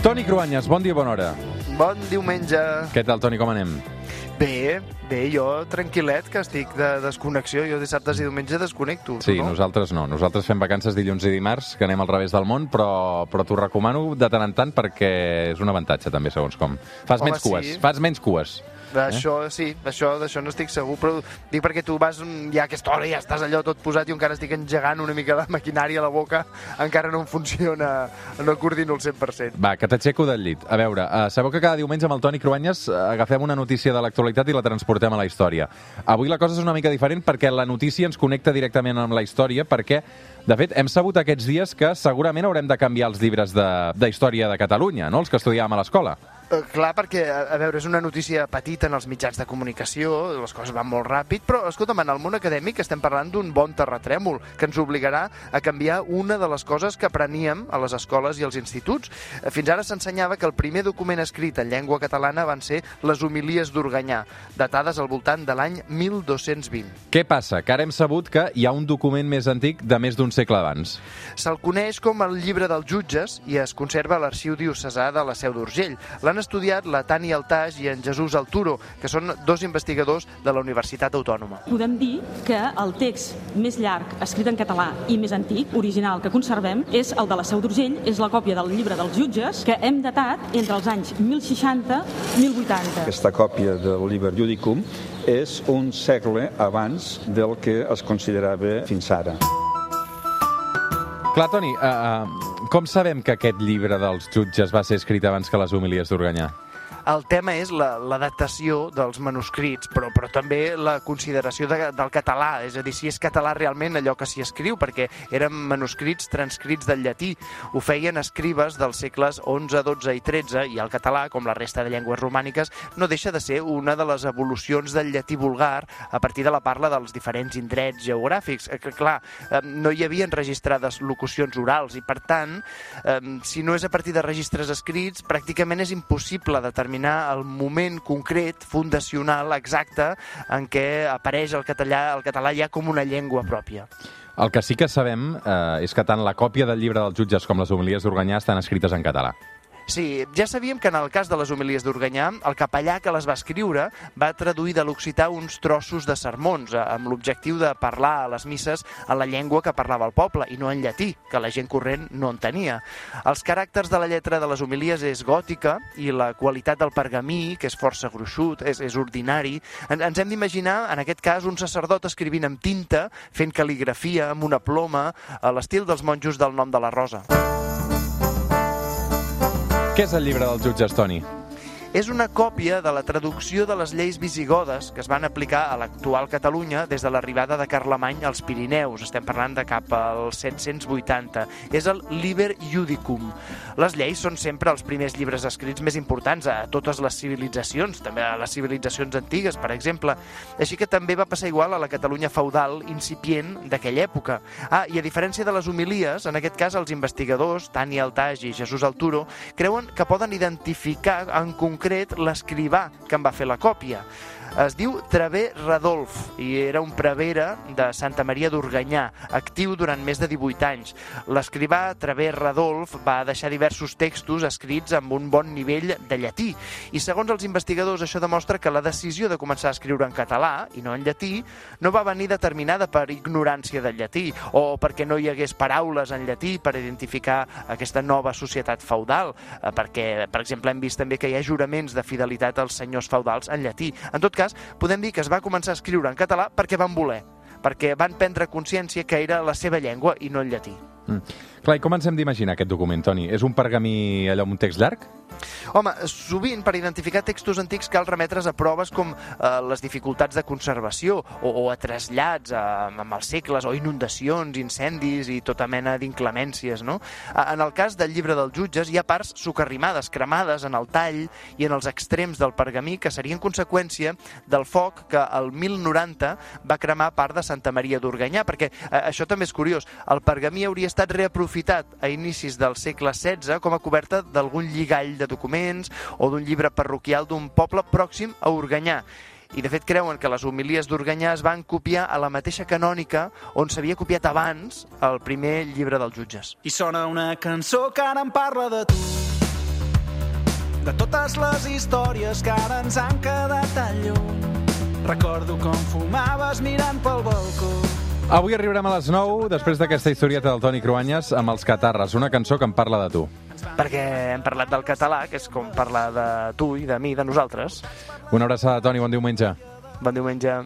Toni Cruanyes, bon dia, bona hora. Bon diumenge. Què tal, Toni, com anem? Bé, bé, jo tranquil·let, que estic de desconnexió. Jo dissabtes i diumenge desconnecto. Sí, no? nosaltres no. Nosaltres fem vacances dilluns i dimarts, que anem al revés del món, però, però t'ho recomano de tant en tant perquè és un avantatge, també, segons com. Fas Home, menys cues, sí. fas menys cues. D'això sí, d'això d'això no estic segur, però dic perquè tu vas ja a aquesta hora ja estàs allò tot posat i encara estic engegant una mica la maquinària a la boca, encara no em funciona, no coordino el 100%. Va, que t'aixeco del llit. A veure, uh, sabeu que cada diumenge amb el Toni Cruanyes uh, agafem una notícia de l'actualitat i la transportem a la història. Avui la cosa és una mica diferent perquè la notícia ens connecta directament amb la història perquè, de fet, hem sabut aquests dies que segurament haurem de canviar els llibres de, de història de Catalunya, no?, els que estudiàvem a l'escola. Eh, clar, perquè, a, veure, és una notícia petita en els mitjans de comunicació, les coses van molt ràpid, però, escolta'm, en el món acadèmic estem parlant d'un bon terratrèmol que ens obligarà a canviar una de les coses que apreníem a les escoles i als instituts. Eh, Fins ara s'ensenyava que el primer document escrit en llengua catalana van ser les homilies d'Organyà, datades al voltant de l'any 1220. Què passa? Que ara hem sabut que hi ha un document més antic de més d'un segle abans. Se'l coneix com el llibre dels jutges i es conserva a l'arxiu diocesà de la Seu d'Urgell. L'han estudiat la Tani Altaix i en Jesús Alturo, que són dos investigadors de la Universitat Autònoma. Podem dir que el text més llarg, escrit en català i més antic, original, que conservem, és el de la Seu d'Urgell, és la còpia del llibre dels jutges, que hem datat entre els anys 1060 i 1080. Aquesta còpia del Liber Judicum és un segle abans del que es considerava fins ara. Clar, Toni, uh, uh, com sabem que aquest llibre dels jutges va ser escrit abans que les homilies d'Organyà? El tema és la, la dels manuscrits, però, però també la consideració de, del català, és a dir, si és català realment allò que s'hi escriu, perquè eren manuscrits transcrits del llatí. Ho feien escribes dels segles XI, XII i XIII, i el català, com la resta de llengües romàniques, no deixa de ser una de les evolucions del llatí vulgar a partir de la parla dels diferents indrets geogràfics. Eh, que, clar, eh, no hi havia registrades locucions orals i, per tant, eh, si no és a partir de registres escrits, pràcticament és impossible determinar el moment concret, fundacional, exacte, en què apareix el català, el català ja com una llengua pròpia. El que sí que sabem eh, és que tant la còpia del llibre dels jutges com les homilies d'Organyà estan escrites en català. Sí, ja sabíem que en el cas de les homilies d'Organyà, el capellà que les va escriure va traduir de l'occità uns trossos de sermons, eh, amb l'objectiu de parlar a les misses en la llengua que parlava el poble, i no en llatí, que la gent corrent no entenia. Els caràcters de la lletra de les homilies és gòtica, i la qualitat del pergamí, que és força gruixut, és, és ordinari. En, ens hem d'imaginar, en aquest cas, un sacerdot escrivint amb tinta, fent cal·ligrafia amb una ploma, a l'estil dels monjos del nom de la Rosa. Què és el llibre dels jutges, Toni? És una còpia de la traducció de les lleis visigodes que es van aplicar a l'actual Catalunya des de l'arribada de Carlemany als Pirineus. Estem parlant de cap al 780. És el Liber Judicum. Les lleis són sempre els primers llibres escrits més importants a totes les civilitzacions, també a les civilitzacions antigues, per exemple. Així que també va passar igual a la Catalunya feudal incipient d'aquella època. Ah, i a diferència de les homilies, en aquest cas els investigadors, Tani Altaj i Jesús Alturo, creuen que poden identificar en concret l'escrivà que en va fer la còpia. Es diu Travé Radolf i era un prevere de Santa Maria d'Organyà, actiu durant més de 18 anys. L'escrivà Travé Radolf va deixar diversos textos escrits amb un bon nivell de llatí i segons els investigadors això demostra que la decisió de començar a escriure en català i no en llatí no va venir determinada per ignorància del llatí o perquè no hi hagués paraules en llatí per identificar aquesta nova societat feudal, eh, perquè, per exemple, hem vist també que hi ha juraments de fidelitat als senyors feudals en llatí. En tot cas, podem dir que es va començar a escriure en català perquè van voler, perquè van prendre consciència que era la seva llengua i no el llatí. Mm. Clar, i com ens hem d'imaginar aquest document, Toni? És un pergamí allò amb un text llarg? Home, sovint per identificar textos antics cal remetre's a proves com eh, les dificultats de conservació o, o a trasllats eh, amb els segles o inundacions, incendis i tota mena d'inclemències, no? Eh, En el cas del llibre dels jutges hi ha parts socarrimades, cremades en el tall i en els extrems del pergamí que serien conseqüència del foc que el 1090 va cremar part de Santa Maria d'Organyà, perquè eh, això també és curiós, el pergamí hauria estat reaprofitat a inicis del segle XVI com a coberta d'algun lligall de documents o d'un llibre parroquial d'un poble pròxim a Organyà. I de fet creuen que les homilies d'Organyà es van copiar a la mateixa canònica on s'havia copiat abans el primer llibre dels jutges. I sona una cançó que ara em parla de tu. de totes les històries que ara ens han quedat tan lluny. Recordo com fumaves mirant pel balcó. Avui arribarem a les 9, després d'aquesta historieta del Toni Cruanyes, amb els Catarres, una cançó que em parla de tu. Perquè hem parlat del català, que és com parlar de tu i de mi, de nosaltres. Una abraçada, Toni, bon diumenge. Bon diumenge.